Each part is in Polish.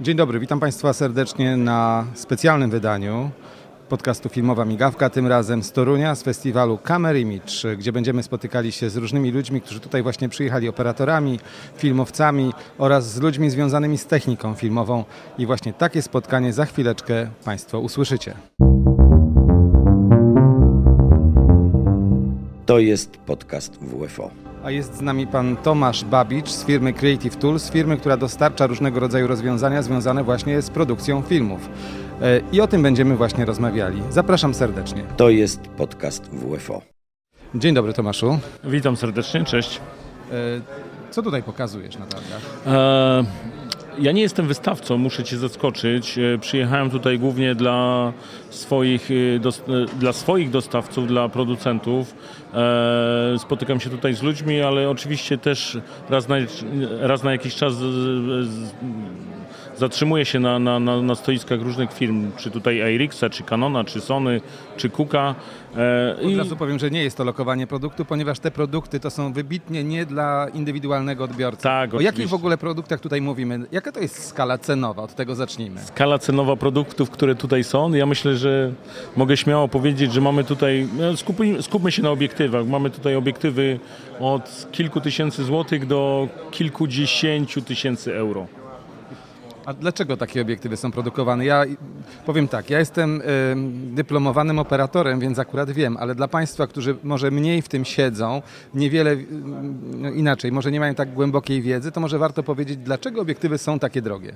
Dzień dobry, witam Państwa serdecznie na specjalnym wydaniu podcastu Filmowa Migawka, tym razem z Torunia, z festiwalu Camera Image, gdzie będziemy spotykali się z różnymi ludźmi, którzy tutaj właśnie przyjechali, operatorami, filmowcami oraz z ludźmi związanymi z techniką filmową i właśnie takie spotkanie za chwileczkę Państwo usłyszycie. To jest podcast WFO. A jest z nami pan Tomasz Babicz z firmy Creative Tools, firmy, która dostarcza różnego rodzaju rozwiązania związane właśnie z produkcją filmów. E, I o tym będziemy właśnie rozmawiali. Zapraszam serdecznie. To jest podcast WFO. Dzień dobry Tomaszu. Witam serdecznie, cześć. E, co tutaj pokazujesz na targach? Ja nie jestem wystawcą, muszę Cię zaskoczyć. E, przyjechałem tutaj głównie dla swoich, e, e, dla swoich dostawców, dla producentów. Spotykam się tutaj z ludźmi, ale oczywiście też raz na, raz na jakiś czas z, z, zatrzymuję się na, na, na, na stoiskach różnych firm, czy tutaj Airixa, czy Canona, czy Sony, czy Kuka. E, Od razu powiem, że nie jest to lokowanie produktu, ponieważ te produkty to są wybitnie nie dla indywidualnego odbiorcy. Tak, o jakich w ogóle produktach tutaj mówimy? Jaka to jest skala cenowa? Od tego zacznijmy. Skala cenowa produktów, które tutaj są. Ja myślę, że mogę śmiało powiedzieć, że mamy tutaj, no, skupmy, skupmy się na obiektywach. Mamy tutaj obiektywy od kilku tysięcy złotych do kilkudziesięciu tysięcy euro. A dlaczego takie obiektywy są produkowane? Ja powiem tak, ja jestem dyplomowanym operatorem, więc akurat wiem, ale dla Państwa, którzy może mniej w tym siedzą, niewiele no inaczej, może nie mają tak głębokiej wiedzy, to może warto powiedzieć, dlaczego obiektywy są takie drogie?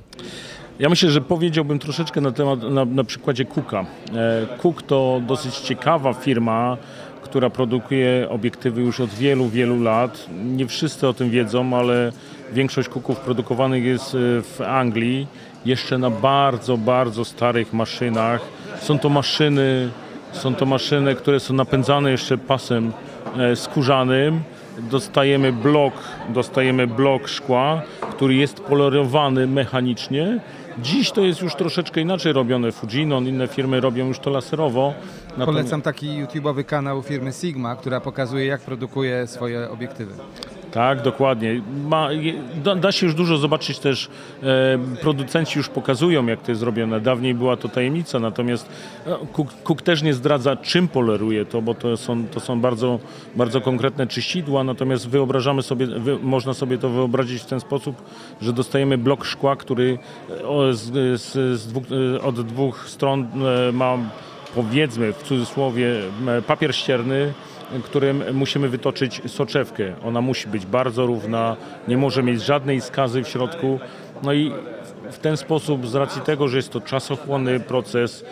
Ja myślę, że powiedziałbym troszeczkę na temat, na, na przykładzie Kuka. E, Cook to dosyć ciekawa firma, która produkuje obiektywy już od wielu, wielu lat. Nie wszyscy o tym wiedzą, ale większość kuków produkowanych jest e, w Anglii, jeszcze na bardzo, bardzo starych maszynach. Są to maszyny, są to maszyny, które są napędzane jeszcze pasem e, skórzanym. Dostajemy blok, dostajemy blok szkła, który jest polerowany mechanicznie Dziś to jest już troszeczkę inaczej robione. Fujinon, inne firmy robią już to laserowo. Natomiast... Polecam taki YouTube'owy kanał firmy Sigma, która pokazuje jak produkuje swoje obiektywy. Tak, dokładnie. Ma, da, da, się już dużo zobaczyć też, e, producenci już pokazują jak to jest zrobione. Dawniej była to tajemnica, natomiast e, Cook, Cook, też nie zdradza czym poleruje to, bo to są, to są bardzo, bardzo konkretne czyścidła, natomiast wyobrażamy sobie, wy, można sobie to wyobrazić w ten sposób, że dostajemy blok szkła, który e, z, z, z dwóch, e, od dwóch stron ma powiedzmy w cudzysłowie papier ścierny, którym musimy wytoczyć soczewkę. Ona musi być bardzo równa, nie może mieć żadnej skazy w środku. No i w ten sposób, z racji tego, że jest to czasochłonny proces,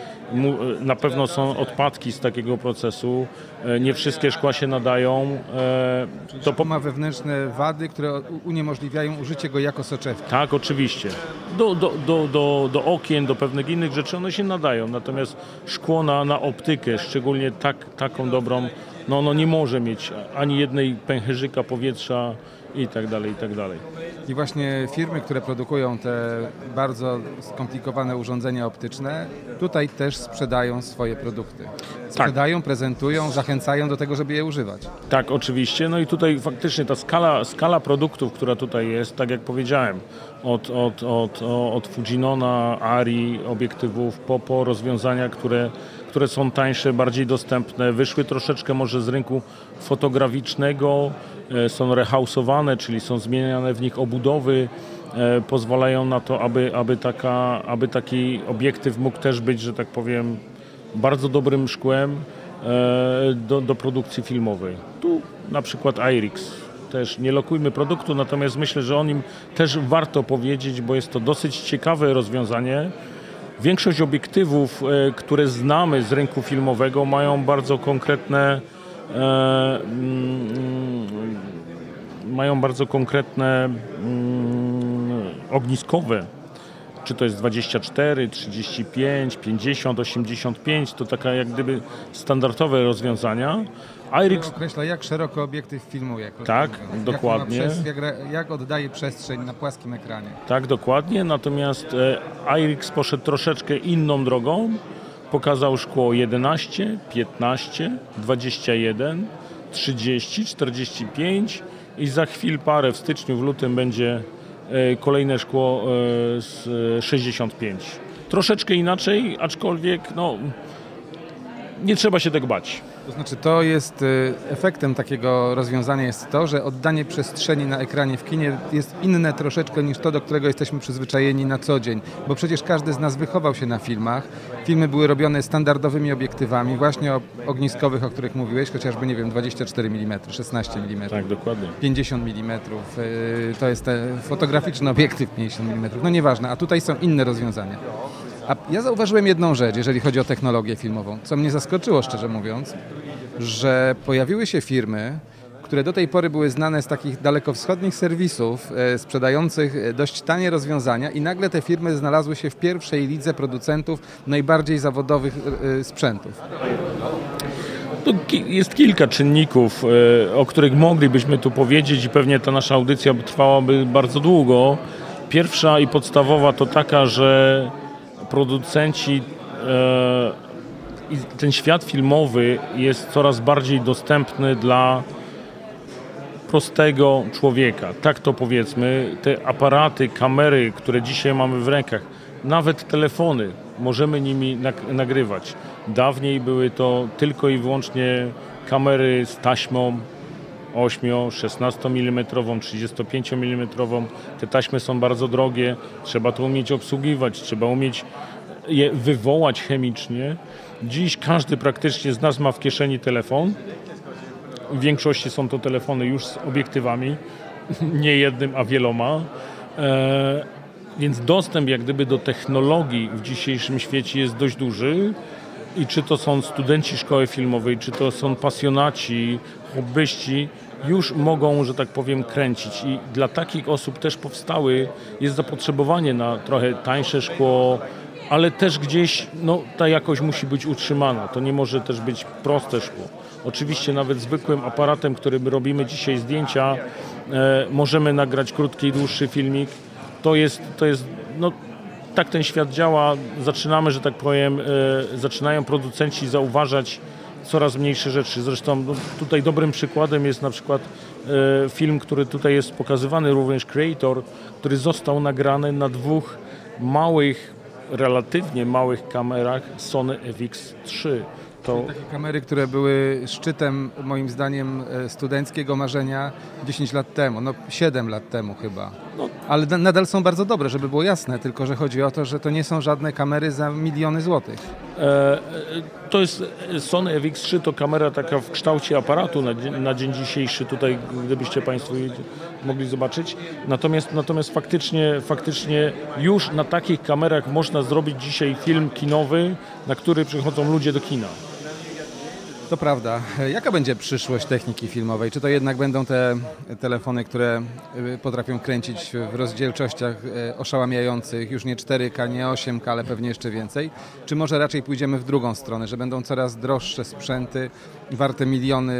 na pewno są odpadki z takiego procesu, e, nie wszystkie szkła się nadają. E, to po... ma wewnętrzne wady, które uniemożliwiają użycie go jako soczewki. Tak, oczywiście. Do, do, do, do, do okien, do pewnych innych rzeczy one się nadają, natomiast szkło na, na optykę, szczególnie tak, taką dobrą, no ono nie może mieć ani jednej pęcherzyka powietrza i tak dalej, i tak dalej. I właśnie firmy, które produkują te bardzo skomplikowane urządzenia optyczne, tutaj też sprzedają swoje produkty. Tak. Sprzedają, tak. prezentują, zachęcają do tego, żeby je używać. Tak, oczywiście. No i tutaj faktycznie ta skala, skala produktów, która tutaj jest, tak jak powiedziałem, od, od, od, od Fujinona, Ari, obiektywów, po, po rozwiązania, które które są tańsze, bardziej dostępne, wyszły troszeczkę może z rynku fotograficznego, e, są rehausowane, czyli są zmieniane w nich obudowy, e, pozwalają na to, aby, aby, taka, aby taki obiektyw mógł też być, że tak powiem, bardzo dobrym szkłem e, do, do produkcji filmowej. Tu na przykład IRIX. Też nie lokujmy produktu, natomiast myślę, że o nim też warto powiedzieć, bo jest to dosyć ciekawe rozwiązanie. Większość obiektywów, e, które znamy z rynku filmowego, mają bardzo konkretne e, mm, mają bardzo konkretne mm, ogniskowe czy to jest 24, 35, 50, 85, to taka jak gdyby standardowe rozwiązania. IRIX określa jak szeroko obiektyw filmuje. Tak, dokładnie. Jak, jak, jak, oddaje przestrzeń na płaskim ekranie. Tak, dokładnie. Natomiast e, IRIX poszedł troszeczkę inną drogą. Pokazał szkło 11, 15, 21, 30, 45 i za chwil parę w styczniu, w lutym będzie e, kolejne szkło e, z 65. Troszeczkę inaczej, aczkolwiek no, nie trzeba się tak bać. To znaczy to jest y, efektem takiego rozwiązania jest to, że oddanie przestrzeni na ekranie w kinie jest inne troszeczkę niż to, do którego jesteśmy przyzwyczajeni na co dzień, bo przecież każdy z nas wychował się na filmach. Filmy były robione standardowymi obiektywami, właśnie ogniskowych, o których mówiłeś, chociażby nie wiem 24 mm, 16 mm. Tak, dokładnie. 50 mm, to jest ten fotograficzny obiektyw 50 mm, no nieważne, a tutaj są inne rozwiązania. A ja zauważyłem jedną rzecz, jeżeli chodzi o technologię filmową, co mnie zaskoczyło, szczerze mówiąc, że pojawiły się firmy, które do tej pory były znane z takich dalekowschodnich serwisów e, sprzedających e, dość tanie rozwiązania i nagle te firmy znalazły się w pierwszej lidze producentów najbardziej zawodowych e, sprzętów. Jest kilka czynników, o których moglibyśmy tu powiedzieć i pewnie ta nasza audycja trwałaby bardzo długo. Pierwsza i podstawowa to taka, że producenci e, ten świat filmowy jest coraz bardziej dostępny dla prostego człowieka. Tak to powiedzmy, te aparaty, kamery, które dzisiaj mamy w rękach, nawet telefony, możemy nimi nagrywać. Dawniej były to tylko i wyłącznie kamery z taśmą 8, 16 mm, 35 mm. Te taśmy są bardzo drogie, trzeba to umieć obsługiwać, trzeba umieć je wywołać chemicznie. Dziś każdy praktycznie z nas ma w kieszeni telefon. W większości są to telefony już z obiektywami, nie jednym, a wieloma. E, więc dostęp jak gdyby do technologii w dzisiejszym świecie jest dość duży. I czy to są studenci szkoły filmowej, czy to są pasjonaci, hobbyści, już mogą, że tak powiem, kręcić. I dla takich osób też powstały, jest zapotrzebowanie na trochę tańsze szkło, ale też gdzieś no, ta jakość musi być utrzymana. To nie może też być proste szkło. Oczywiście nawet zwykłym aparatem, którym robimy dzisiaj zdjęcia, e, możemy nagrać krótki i dłuższy filmik. To jest, to jest no, tak ten świat działa. Zaczynamy, że tak powiem, e, zaczynają producenci zauważać coraz mniejsze rzeczy. Zresztą no, tutaj dobrym przykładem jest na przykład e, film, który tutaj jest pokazywany, również Creator, który został nagrany na dwóch małych relatywnie małych kamerach Sony FX3. To... Takie kamery, które były szczytem moim zdaniem e, studenckiego marzenia 10 lat temu, no 7 lat temu chyba. No. Ale nadal są bardzo dobre, żeby było jasne, tylko że chodzi o to, że to nie są żadne kamery za miliony złotych. E, e to jest Sony FX3 to kamera taka w kształcie aparatu na, na dzień dzisiejszy tutaj, gdybyście Państwo mogli zobaczyć. Natomiast, natomiast faktycznie, faktycznie już na takich kamerach można zrobić dzisiaj film kinowy, na który przychodzą ludzie do kina. To prawda. Jaka będzie przyszłość techniki filmowej? Czy to jednak będą te telefony, które y, potrafią kręcić w rozdzielczościach y, oszałamiających, już nie 4K, nie 8K, ale pewnie jeszcze więcej? Czy może raczej pójdziemy w drugą stronę, że będą coraz droższe sprzęty, warte miliony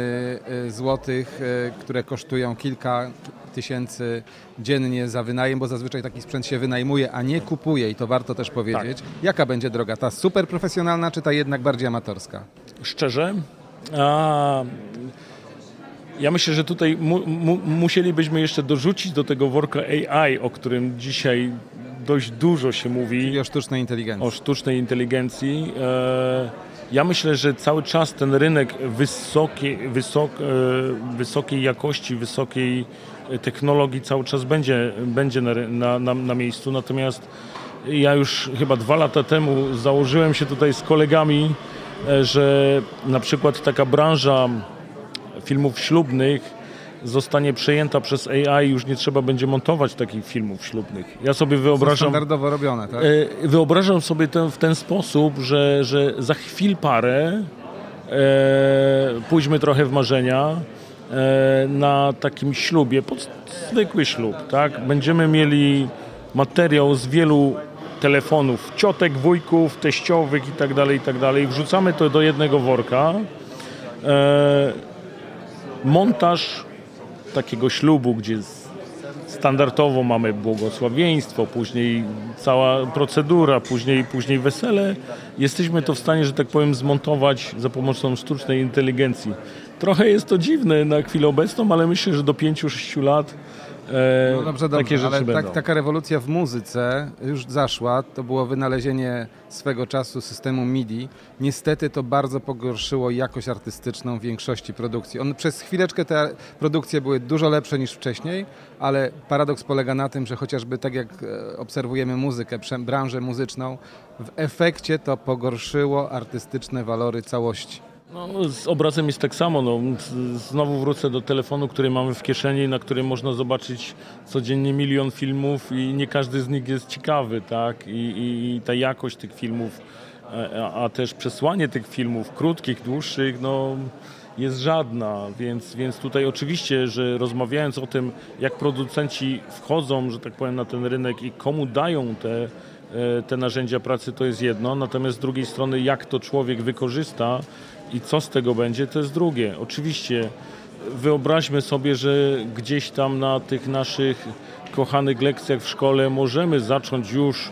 y, złotych, które kosztują kilka tysięcy dziennie za wynajem, bo zazwyczaj taki sprzęt się wynajmuje, a nie kupuje i to warto też powiedzieć. Tak. Jaka będzie droga? Ta super profesjonalna, czy ta jednak bardziej amatorska? Szczerze? A, ja myślę, że tutaj mu, mu, musielibyśmy jeszcze dorzucić do tego worka AI, o którym dzisiaj dość dużo się mówi. Czyli o sztucznej inteligencji. O sztucznej inteligencji. E, ja myślę, że cały czas ten rynek wysokiej, wysok, e, wysokiej jakości, wysokiej technologii cały czas będzie, będzie na, na, na miejscu. Natomiast ja już chyba dwa lata temu założyłem się tutaj z kolegami, e, że na przykład taka branża filmów ślubnych zostanie przejęta przez AI, już nie trzeba będzie montować takich filmów ślubnych. Ja sobie wyobrażam... Są standardowo robione, tak? E, wyobrażam sobie to w ten sposób, że, że za chwil parę e, pójdźmy trochę w marzenia, E, na takim ślubie, zwykły ślub, tak? Będziemy mieli materiał z wielu telefonów, ciotek, wujków, teściowych i tak dalej, i tak dalej. Wrzucamy to do jednego worka. E, montaż takiego ślubu, gdzie standardowo mamy błogosławieństwo, później cała procedura, później, później wesele. Jesteśmy to w stanie, że tak powiem, zmontować za pomocą sztucznej inteligencji. Trochę jest to dziwne na chwilę obecną, ale myślę, że do 5-6 lat e, No dobrze, takie dobrze, rzeczy ale będą. tak, taka rewolucja w muzyce już zaszła. To było wynalezienie swego czasu systemu MIDI. Niestety to bardzo pogorszyło jakość artystyczną większości produkcji. On, przez chwileczkę te produkcje były dużo lepsze niż wcześniej, ale paradoks polega na tym, że chociażby tak jak e, obserwujemy muzykę, branżę muzyczną, w efekcie to pogorszyło artystyczne walory całości. No, z obrazem jest tak samo. No. Znowu wrócę do telefonu, który mamy w kieszeni, na którym można zobaczyć codziennie milion filmów i nie każdy z nich jest ciekawy, tak? I, i, i ta jakość tych filmów, e, a, a też przesłanie tych filmów, krótkich, dłuższych, no jest żadna, więc, więc tutaj oczywiście, że rozmawiając o tym, jak producenci wchodzą, że tak powiem, na ten rynek i komu dają te, e, te narzędzia pracy, to jest jedno, natomiast z drugiej strony, jak to człowiek wykorzysta i co z tego będzie, to jest drugie. Oczywiście wyobraźmy sobie, że gdzieś tam na tych naszych kochanych lekcjach w szkole możemy zacząć już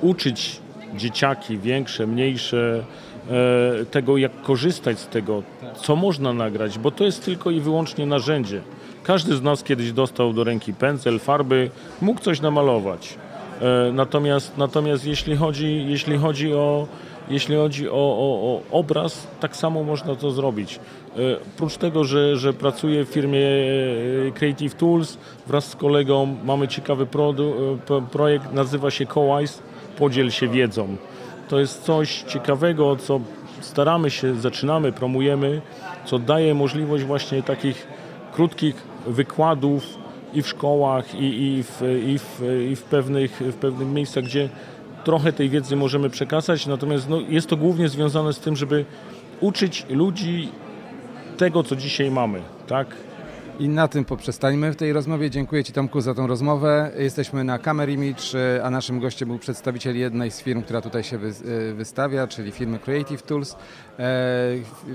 uczyć dzieciaki większe, mniejsze e, tego, jak korzystać z tego, co można nagrać, bo to jest tylko i wyłącznie narzędzie. Każdy z nas kiedyś dostał do ręki pędzel, farby, mógł coś namalować. E, Natomiast, natomiast jeśli chodzi, jeśli chodzi o jeśli chodzi o, o, o obraz, tak samo można to zrobić. E, Oprócz tego, że, że pracuję w firmie e, Creative Tools, wraz z kolegą mamy ciekawy e, pro- projekt, nazywa się Coice, podziel się wiedzą. To jest coś ciekawego, co staramy się, zaczynamy, promujemy, co daje możliwość właśnie takich krótkich wykładów i w szkołach, i, i, w, i, w, i w, pewnych, w pewnych miejscach, gdzie trochę tej wiedzy możemy przekazać, natomiast no, jest to głównie związane z tym, żeby uczyć ludzi tego, co dzisiaj mamy, tak? I na tym poprzestańmy w tej rozmowie. Dziękuję Ci Tomku za tą rozmowę. Jesteśmy na Camera Image, a naszym gościem był przedstawiciel jednej z firm, która tutaj się e, wystawia, czyli firmy Creative Tools. E,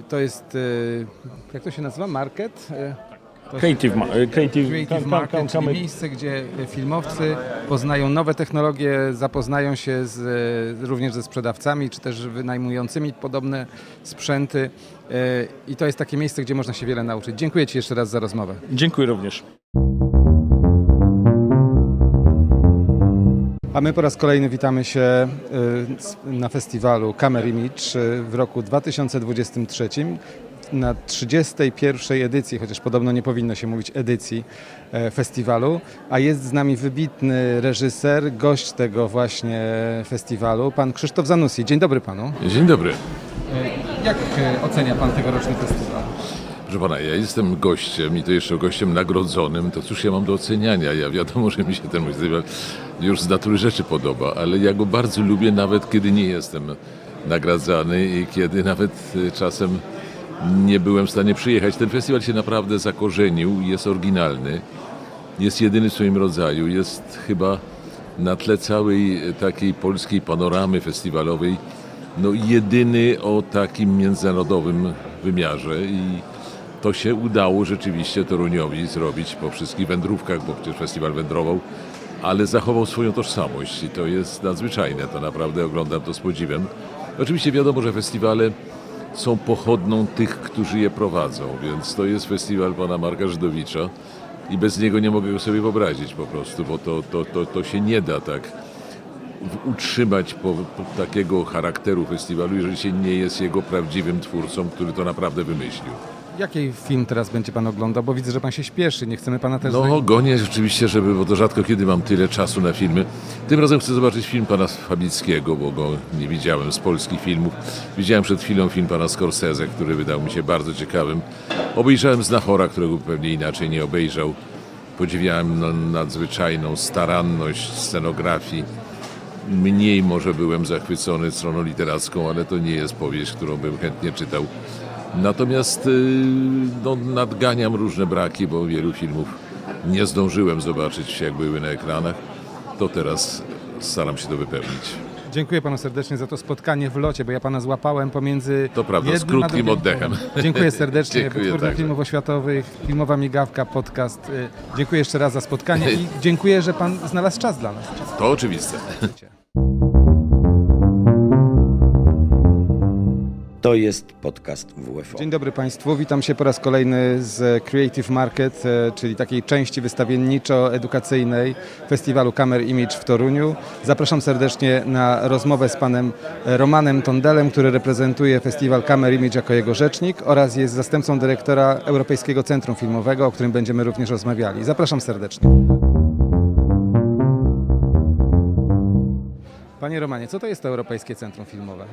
To jest, e, jak to się nazywa? Market? E, Creative, ma- creative, Creative Market, czyli miejsce, gdzie filmowcy poznają nowe technologie, zapoznają się z, e, również ze sprzedawcami, czy też wynajmującymi podobne sprzęty. E, I to jest takie miejsce, gdzie można się wiele nauczyć. Dziękuję Ci jeszcze raz za rozmowę. Dziękuję również. A my po raz kolejny witamy się na festiwalu Camera Image w roku 2023 na 31 edycji, chociaż podobno nie powinno się mówić edycji e, festiwalu, a jest z nami wybitny reżyser, gość tego właśnie festiwalu, pan Krzysztof Zanussi. Dzień dobry panu. Dzień dobry. Jak e, ocenia pan tegoroczny festiwal? Proszę pana, ja jestem gościem i to jeszcze gościem nagrodzonym, to cóż ja mam do oceniania? Ja wiadomo, że mi się ten festiwal już z natury rzeczy podoba, ale ja go bardzo lubię nawet kiedy nie jestem nagradzany i kiedy nawet czasem nie byłem w stanie przyjechać. Ten festiwal się naprawdę zakorzenił, jest oryginalny, jest jedyny w swoim rodzaju, jest chyba na tle całej takiej polskiej panoramy festiwalowej no jedyny o takim międzynarodowym wymiarze i to się udało rzeczywiście Toruniowi zrobić po wszystkich wędrówkach, bo przecież festiwal wędrował, ale zachował swoją tożsamość i to jest nadzwyczajne, to naprawdę oglądam to z podziwem. Oczywiście wiadomo, że festiwale są pochodną tych, którzy je prowadzą, więc to jest festiwal pana Marka Żydowicza i bez niego nie mogę go sobie wyobrazić po prostu, bo to, to, to, to się nie da tak utrzymać po, po takiego charakteru festiwalu, jeżeli się nie jest jego prawdziwym twórcą, który to naprawdę wymyślił. Jaki film teraz będzie pan oglądał? Bo widzę, że pan się śpieszy, nie chcemy pana też... No, gonię rzeczywiście, żeby, bo to rzadko kiedy mam tyle czasu na filmy. Tym razem chcę zobaczyć film pana Fabickiego, bo go nie widziałem z polskich filmów. Widziałem przed chwilą film pana Scorsese, który wydał mi się bardzo ciekawym. Obejrzałem Znachora, którego pewnie inaczej nie obejrzał. Podziwiałem na- nadzwyczajną staranność scenografii. Mniej może byłem zachwycony stroną literacką, ale to nie jest powieść, którą bym chętnie czytał. Natomiast y, no, nadganiam różne braki, bo wielu filmów nie zdążyłem zobaczyć, jak były na ekranach. To teraz staram się to wypełnić. Dziękuję panu serdecznie za to spotkanie w locie, bo ja pana złapałem pomiędzy. To prawda, z krótkim oddechem. Dziękuję serdecznie. Dziękuję Wytwórnia także. Filmów Oświatowych, Filmowa Migawka, podcast. Y, Dziękuję jeszcze raz za spotkanie i dziękuję, że pan znalazł czas dla nas. To oczywiste. To jest podcast WFO. Dzień dobry Państwu, witam się po raz kolejny z Creative Market, e, czyli takiej części wystawienniczo-edukacyjnej Festiwalu Kamer Image w Toruniu. Zapraszam serdecznie na rozmowę z panem Romanem Tondelem, który reprezentuje Festiwal Kamer Image jako jego rzecznik oraz jest zastępcą dyrektora Europejskiego Centrum Filmowego, o którym będziemy również rozmawiali. Zapraszam serdecznie. Panie Romanie, co to jest to Europejskie Centrum Filmowe?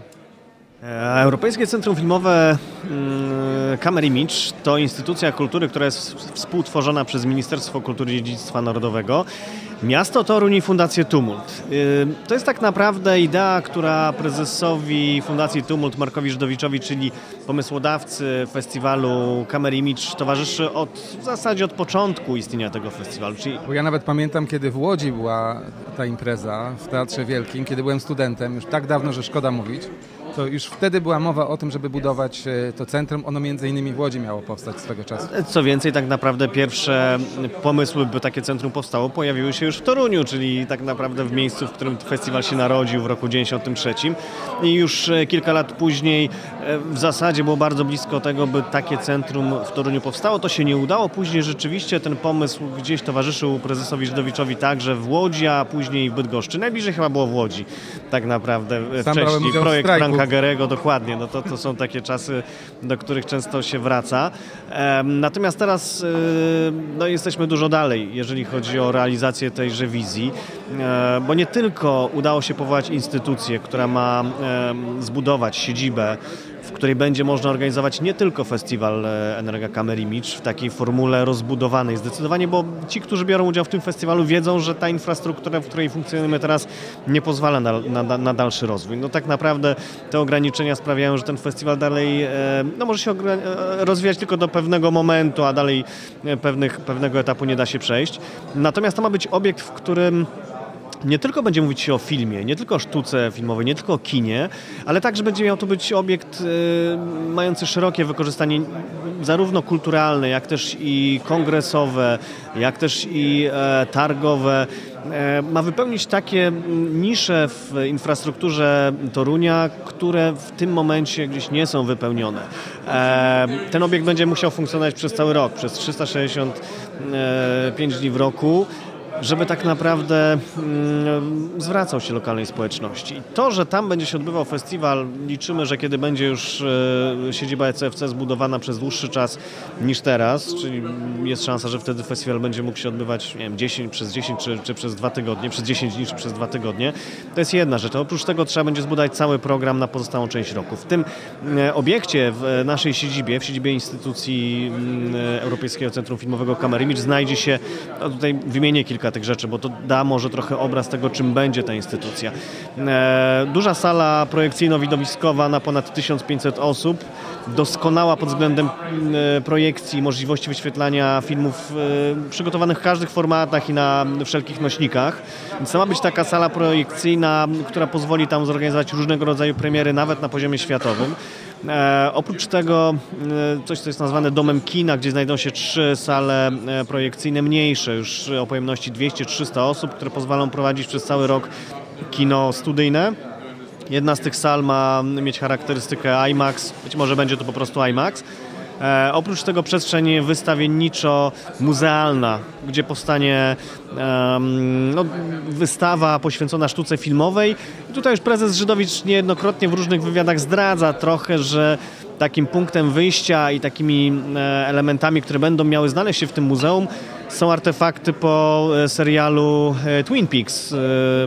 E, Europejskie Centrum Filmowe Camera Image to instytucja kultury, która jest współtworzona przez Ministerstwo Kultury i Dziedzictwa Narodowego, Miasto Toruń i Fundację Tumult. E, to jest tak naprawdę idea, która prezesowi Fundacji Tumult Markowi Żydowiczowi, czyli pomysłodawcy festiwalu Camera Image towarzyszy od, w zasadzie od początku istnienia tego festiwalu. Czyli... Bo ja nawet pamiętam, kiedy w Łodzi była ta impreza w Teatrze Wielkim, kiedy byłem studentem, już tak dawno, że szkoda mówić to już wtedy była mowa o tym, żeby budować e, to centrum. Ono między innymi w Łodzi miało powstać swego czasu. Co więcej, tak naprawdę pierwsze pomysły, by takie centrum powstało, pojawiły się już w Toruniu, czyli tak naprawdę w miejscu, w którym festiwal się narodził w roku 1993. I już e, kilka lat później e, w zasadzie było bardzo blisko tego, by takie centrum w Toruniu powstało. To się nie udało. Później rzeczywiście ten pomysł gdzieś towarzyszył prezesowi Żydowiczowi także w Łodzi, a później w Bydgoszczy. Najbliżej chyba było w Łodzi tak naprawdę. Sam Wcześniej projekt Franka Hagerego, dokładnie. No to, to są takie czasy, do których często się wraca. Natomiast teraz no, jesteśmy dużo dalej, jeżeli chodzi o realizację tejże wizji, bo nie tylko udało się powołać instytucję, która ma zbudować siedzibę w której będzie można organizować nie tylko festiwal e, Energa Kamer Image w takiej formule rozbudowanej zdecydowanie, bo ci, którzy biorą udział w tym festiwalu wiedzą, że ta infrastruktura, w której funkcjonujemy teraz nie pozwala na, na, na dalszy rozwój. No tak naprawdę te ograniczenia sprawiają, że ten festiwal dalej e, no, może się e, rozwijać tylko do pewnego momentu, a dalej pewnych, pewnego etapu nie da się przejść. Natomiast to ma być obiekt, w którym nie tylko będzie mówić się o filmie, nie tylko o sztuce filmowej, nie tylko o kinie, ale także będzie miał to być obiekt y, mający szerokie wykorzystanie zarówno kulturalne, jak też i kongresowe, jak też i e, targowe. E, ma wypełnić takie nisze w infrastrukturze Torunia, które w tym momencie gdzieś nie są wypełnione. E, ten obiekt będzie musiał funkcjonować przez cały rok, przez 365 dni w roku żeby tak naprawdę mm, zwracał się lokalnej społeczności. To, że tam będzie się odbywał festiwal, liczymy, że kiedy będzie już e, siedziba ECFC zbudowana przez dłuższy czas niż teraz, czyli jest szansa, że wtedy festiwal będzie mógł się odbywać nie wiem, 10, przez 10 czy, czy przez dwa tygodnie, przez 10 dni czy przez dwa tygodnie. To jest jedna rzecz. Oprócz tego trzeba będzie zbudować cały program na pozostałą część roku. W tym e, obiekcie, w naszej siedzibie, w siedzibie instytucji mm, Europejskiego Centrum Filmowego Kamerimicz znajdzie się, no tutaj wymienię kilka tych rzeczy, bo to da może trochę obraz tego, czym będzie ta instytucja. E, duża sala projekcyjno-widowiskowa na ponad 1500 osób, doskonała pod względem e, projekcji, możliwości wyświetlania filmów e, przygotowanych w każdych formatach i na wszelkich nośnikach. Więc to ma być taka sala projekcyjna, która pozwoli tam zorganizować różnego rodzaju premiery, nawet na poziomie światowym. E, oprócz tego e, coś, co jest nazwane domem kina, gdzie znajdą się trzy sale e, projekcyjne mniejsze, już o pojemności 200-300 osób, które pozwolą prowadzić przez cały rok kino studyjne. Jedna z tych sal ma mieć charakterystykę IMAX, być może będzie to po prostu IMAX. E, oprócz tego przestrzeń wystawienniczo-muzealna, gdzie powstanie no, wystawa poświęcona sztuce filmowej. I tutaj już prezes Żydowicz niejednokrotnie w różnych wywiadach zdradza trochę, że takim punktem wyjścia i takimi e, elementami, które będą miały znaleźć się w tym muzeum, są artefakty po e, serialu e, Twin Peaks,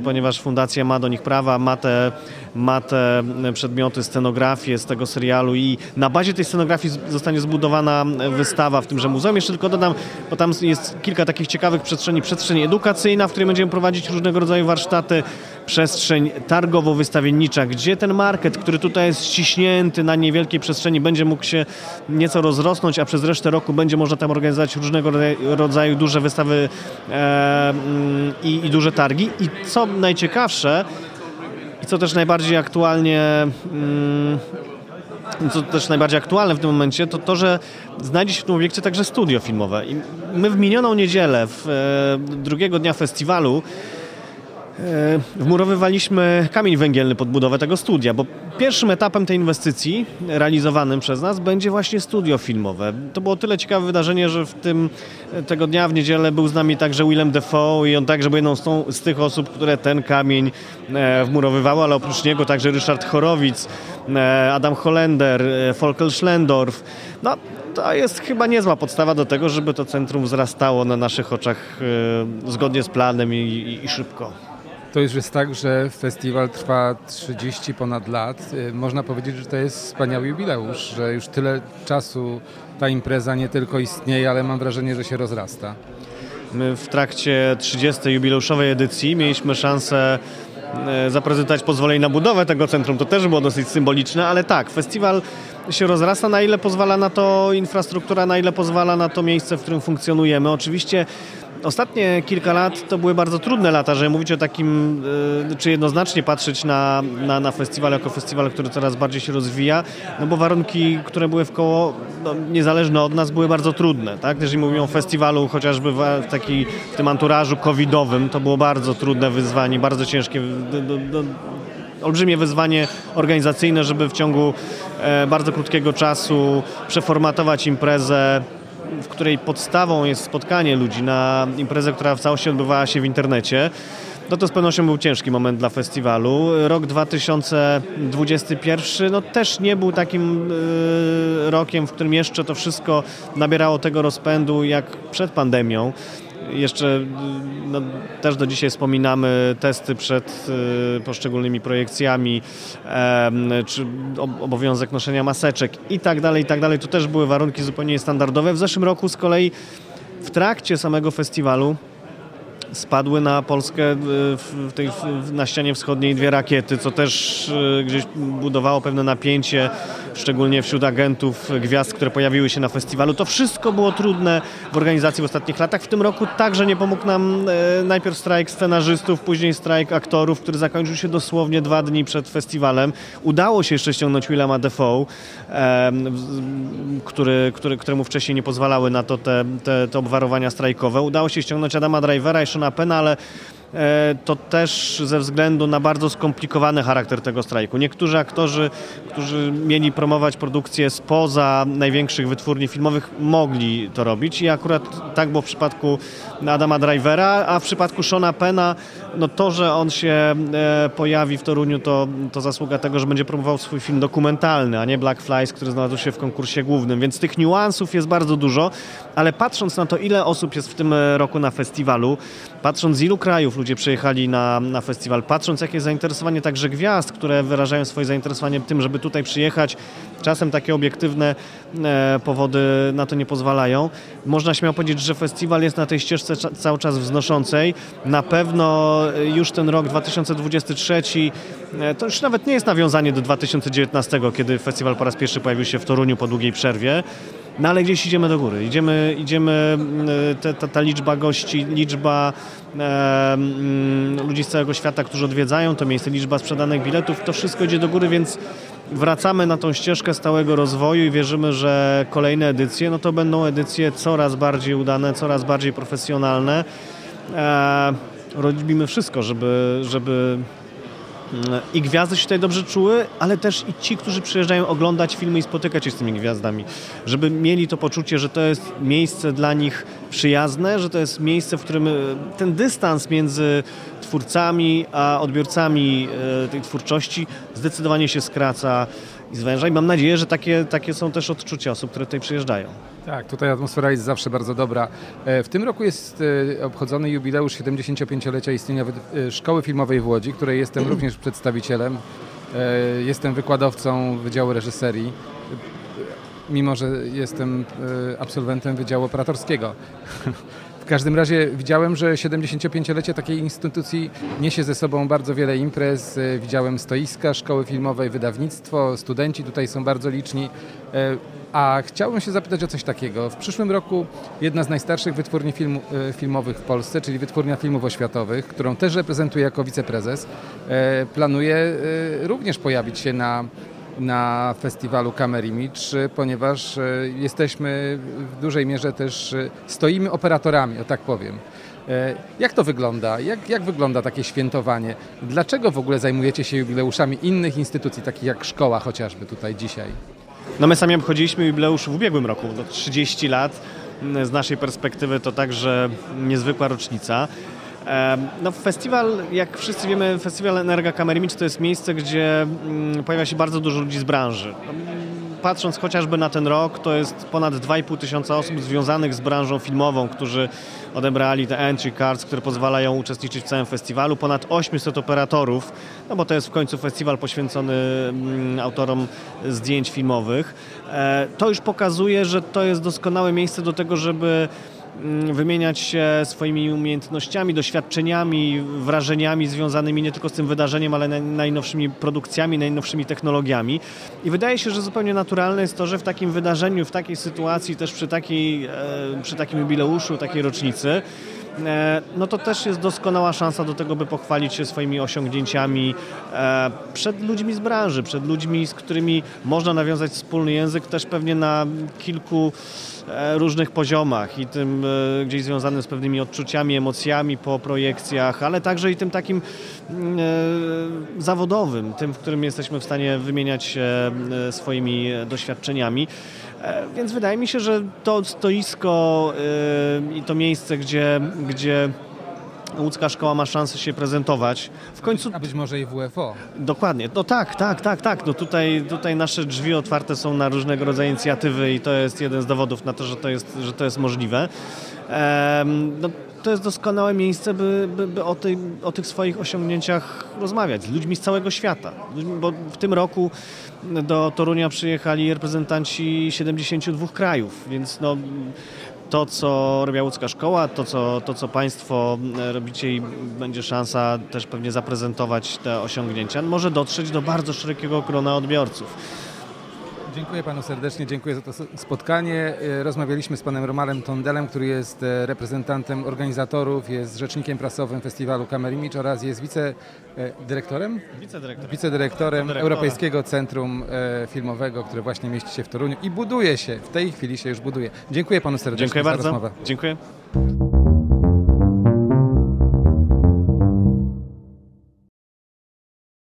ponieważ fundacja ma do nich prawa, ma te, ma te przedmioty, scenografię z tego serialu i na bazie tej scenografii zostanie zbudowana wystawa w tymże muzeum. Jeszcze tylko dodam, bo tam jest kilka takich ciekawych przestrzeni. Przestrzeń edukacyjna, w której będziemy prowadzić różnego rodzaju warsztaty, przestrzeń targowo-wystawiennicza, gdzie ten market, który tutaj jest ściśnięty na niewielkiej przestrzeni, będzie mógł się nieco rozrosnąć, a przez resztę roku będzie można tam organizować różnego rodzaju duże wystawy e, mm, i, i duże targi. I co najciekawsze, i co też najbardziej aktualnie mm, co też najbardziej aktualne w tym momencie, to to, że znajdzie się w tym obiekcie także studio filmowe. I my w minioną niedzielę, w, e, drugiego dnia festiwalu, wmurowywaliśmy kamień węgielny pod budowę tego studia, bo pierwszym etapem tej inwestycji realizowanym przez nas będzie właśnie studio filmowe. To było tyle ciekawe wydarzenie, że w tym tego dnia w niedzielę był z nami także Willem Dafoe i on także był jedną z, tą, z tych osób, które ten kamień e, wmurowywały, ale oprócz niego także Ryszard Chorowic, e, Adam Hollender, Volker Schlendorf. No, to jest chyba niezła podstawa do tego, żeby to centrum wzrastało na naszych oczach zgodnie z planem i, i, i szybko. To już jest tak, że festiwal trwa 30 ponad lat. Y, można powiedzieć, że to jest wspaniały jubileusz, że już tyle czasu ta impreza nie tylko istnieje, ale mam wrażenie, że się rozrasta. My w trakcie 30. jubileuszowej edycji mieliśmy szansę y, zaprezentować pozwolenie na budowę tego centrum. To też było dosyć symboliczne, ale tak, festiwal się rozrasta, na ile pozwala na to infrastruktura, na ile pozwala na to miejsce, w którym funkcjonujemy. Oczywiście Ostatnie kilka lat to były bardzo trudne lata, żeby mówić o takim, e, czy jednoznacznie patrzeć na, na, na festiwal jako festiwal, który coraz bardziej się rozwija, no bo warunki, które były w koło, no, niezależne od nas, były bardzo trudne. Tak? Jeżeli mówimy o festiwalu chociażby w, taki, w tym anturażu covidowym, to było bardzo trudne wyzwanie, bardzo ciężkie, do, do, do, olbrzymie wyzwanie organizacyjne, żeby w ciągu e, bardzo krótkiego czasu przeformatować imprezę w której podstawą jest spotkanie ludzi na imprezę, która w całości odbywała się w internecie. No to z pewnością był ciężki moment dla festiwalu. Rok 2021 no też nie był takim y, rokiem, w którym jeszcze to wszystko nabierało tego rozpędu jak przed pandemią. Jeszcze no, też do dzisiaj wspominamy testy przed y, poszczególnymi projekcjami, czy obowiązek noszenia maseczek i tak dalej, i tak dalej. To też były warunki zupełnie niestandardowe. W zeszłym roku z kolei w trakcie samego festiwalu spadły na Polskę y, w tej, na ścianie wschodniej dwie rakiety, co też y, gdzieś budowało pewne napięcie, szczególnie wśród agentów gwiazd, które pojawiły się na festiwalu. To wszystko było trudne w organizacji w ostatnich latach. W tym roku także nie pomógł nam e, najpierw strajk scenarzystów, później strajk aktorów, który zakończył się dosłownie dwa dni przed festiwalem. Udało się jeszcze ściągnąć Willema Defoe, który, który, któremu wcześniej nie pozwalały na to te, te, te obwarowania strajkowe. Udało się ściągnąć Adama Drivera i Shona Pena, ale to też ze względu na bardzo skomplikowany charakter tego strajku. Niektórzy aktorzy, którzy mieli promować produkcję spoza największych wytwórni filmowych, mogli to robić i akurat tak było w przypadku Adama Drivera, a w przypadku Shona Pena, no to, że on się e, pojawi w Toruniu, to, to zasługa tego, że będzie promował swój film dokumentalny, a nie Black Flies, który znalazł się w konkursie głównym, więc tych niuansów jest bardzo dużo, ale patrząc na to, ile osób jest w tym roku na festiwalu, patrząc z ilu krajów ludzie przyjechali na, na festiwal, patrząc jakie jest zainteresowanie także gwiazd, które wyrażają swoje zainteresowanie tym, żeby tutaj przyjechać, czasem takie obiektywne e, powody na to nie pozwalają. Można śmiało powiedzieć, że festiwal jest na tej ścieżce cały czas wznoszącej. Na pewno już ten rok 2023 e, to już nawet nie jest nawiązanie do 2019, kiedy festiwal po raz pierwszy pojawił się w Toruniu po długiej przerwie. No ale gdzieś idziemy do góry. Idziemy, idziemy mm, te, ta, ta liczba gości, liczba e, ludzi z całego świata, którzy odwiedzają to miejsce, liczba sprzedanych biletów, to wszystko idzie do góry, więc wracamy na tą ścieżkę stałego rozwoju i wierzymy, że kolejne edycje, no to będą edycje coraz bardziej udane, coraz bardziej profesjonalne. E, robimy wszystko, żeby, żeby i gwiazdy się tutaj dobrze czuły, ale też i ci, którzy przyjeżdżają oglądać filmy i spotykać się z tymi gwiazdami, żeby mieli to poczucie, że to jest miejsce dla nich przyjazne, że to jest miejsce, w którym e, ten dystans między twórcami a odbiorcami e, tej twórczości zdecydowanie się skraca i zwęża i mam nadzieję, że takie, takie są też odczucia osób, które tutaj przyjeżdżają. Tak, tutaj atmosfera jest zawsze bardzo dobra. E, w tym roku jest e, obchodzony jubileusz 75-lecia istnienia e, Szkoły Filmowej w Łodzi, której jestem również przedstawicielem. Jestem wykładowcą Wydziału Reżyserii, mimo że jestem absolwentem Wydziału Operatorskiego. W każdym razie widziałem, że 75-lecie takiej instytucji niesie ze sobą bardzo wiele imprez. Widziałem stoiska, szkoły filmowej, wydawnictwo, studenci tutaj są bardzo liczni. A chciałbym się zapytać o coś takiego. W przyszłym roku jedna z najstarszych wytwórni film, e, filmowych w Polsce, czyli Wytwórnia Filmów Oświatowych, którą też reprezentuję jako wiceprezes, e, planuje e, również pojawić się na, na festiwalu Camera Image, ponieważ jesteśmy w dużej mierze też, stoimy operatorami, o tak powiem. Jak to wygląda? Jak, jak wygląda takie świętowanie? Dlaczego w ogóle zajmujecie się jubileuszami innych instytucji, takich jak szkoła chociażby tutaj dzisiaj? No my sami obchodziliśmy jubileusz w ubiegłym roku, no 30 lat. Z naszej perspektywy to także niezwykła rocznica. No festiwal, jak wszyscy wiemy, festiwal Energa Kamerimicz to jest miejsce, gdzie mm, pojawia się bardzo dużo ludzi z branży. Patrząc chociażby na ten rok, to jest ponad 2,5 tysiąca osób związanych z branżą filmową, którzy odebrali te entry cards, które pozwalają uczestniczyć w całym festiwalu. Ponad 800 operatorów, no bo to jest w końcu festiwal poświęcony mm, autorom zdjęć filmowych. E, To już pokazuje, że to jest doskonałe miejsce do tego, żeby wymieniać się swoimi umiejętnościami, doświadczeniami, wrażeniami związanymi nie tylko z tym wydarzeniem, ale naj- najnowszymi produkcjami, najnowszymi technologiami. I wydaje się, że zupełnie naturalne jest to, że w takim wydarzeniu, w takiej sytuacji, też przy, takiej, e, przy takim jubileuszu, takiej rocznicy, e, no to też jest doskonała szansa do tego, by pochwalić się swoimi osiągnięciami e, przed ludźmi z branży, przed ludźmi, z którymi można nawiązać wspólny język, też pewnie na kilku różnych poziomach i tym e, gdzieś związanym z pewnymi odczuciami, emocjami po projekcjach, ale także i tym takim mm, e, zawodowym, tym, w którym jesteśmy w stanie wymieniać się e, swoimi doświadczeniami. E, Więc wydaje mi się, że to stoisko e, i to miejsce, gdzie, gdzie łódzka szkoła ma szansę się prezentować, w końcu A być może i WFO. Dokładnie. No tak, tak, tak, tak. No tutaj, tutaj nasze drzwi otwarte są na różnego rodzaju inicjatywy i to jest jeden z dowodów na to, że to jest, że to jest możliwe. Em, no, to jest doskonałe miejsce, by, by, by o, tej, o tych swoich osiągnięciach rozmawiać z ludźmi z całego świata. Bo w tym roku do Torunia przyjechali reprezentanci 72 krajów, więc no, to, co robiła łódzka szkoła, to co, to, co Państwo e, robicie i będzie szansa też pewnie zaprezentować te osiągnięcia, może dotrzeć do bardzo szerokiego grona odbiorców. Dziękuję panu serdecznie, dziękuję za to spotkanie. E, Rozmawialiśmy z panem Romarem Tondelem, który jest e, reprezentantem organizatorów, jest rzecznikiem prasowym festiwalu Kamerimicz oraz jest wicedyrektorem? Wicedyrektor. Wicedyrektorem Dyrektora. Europejskiego Centrum e, Filmowego, które właśnie mieści się w Toruniu i buduje się, w tej chwili się już buduje. Dziękuję panu serdecznie Dziękuję za bardzo. rozmowę. Dziękuję.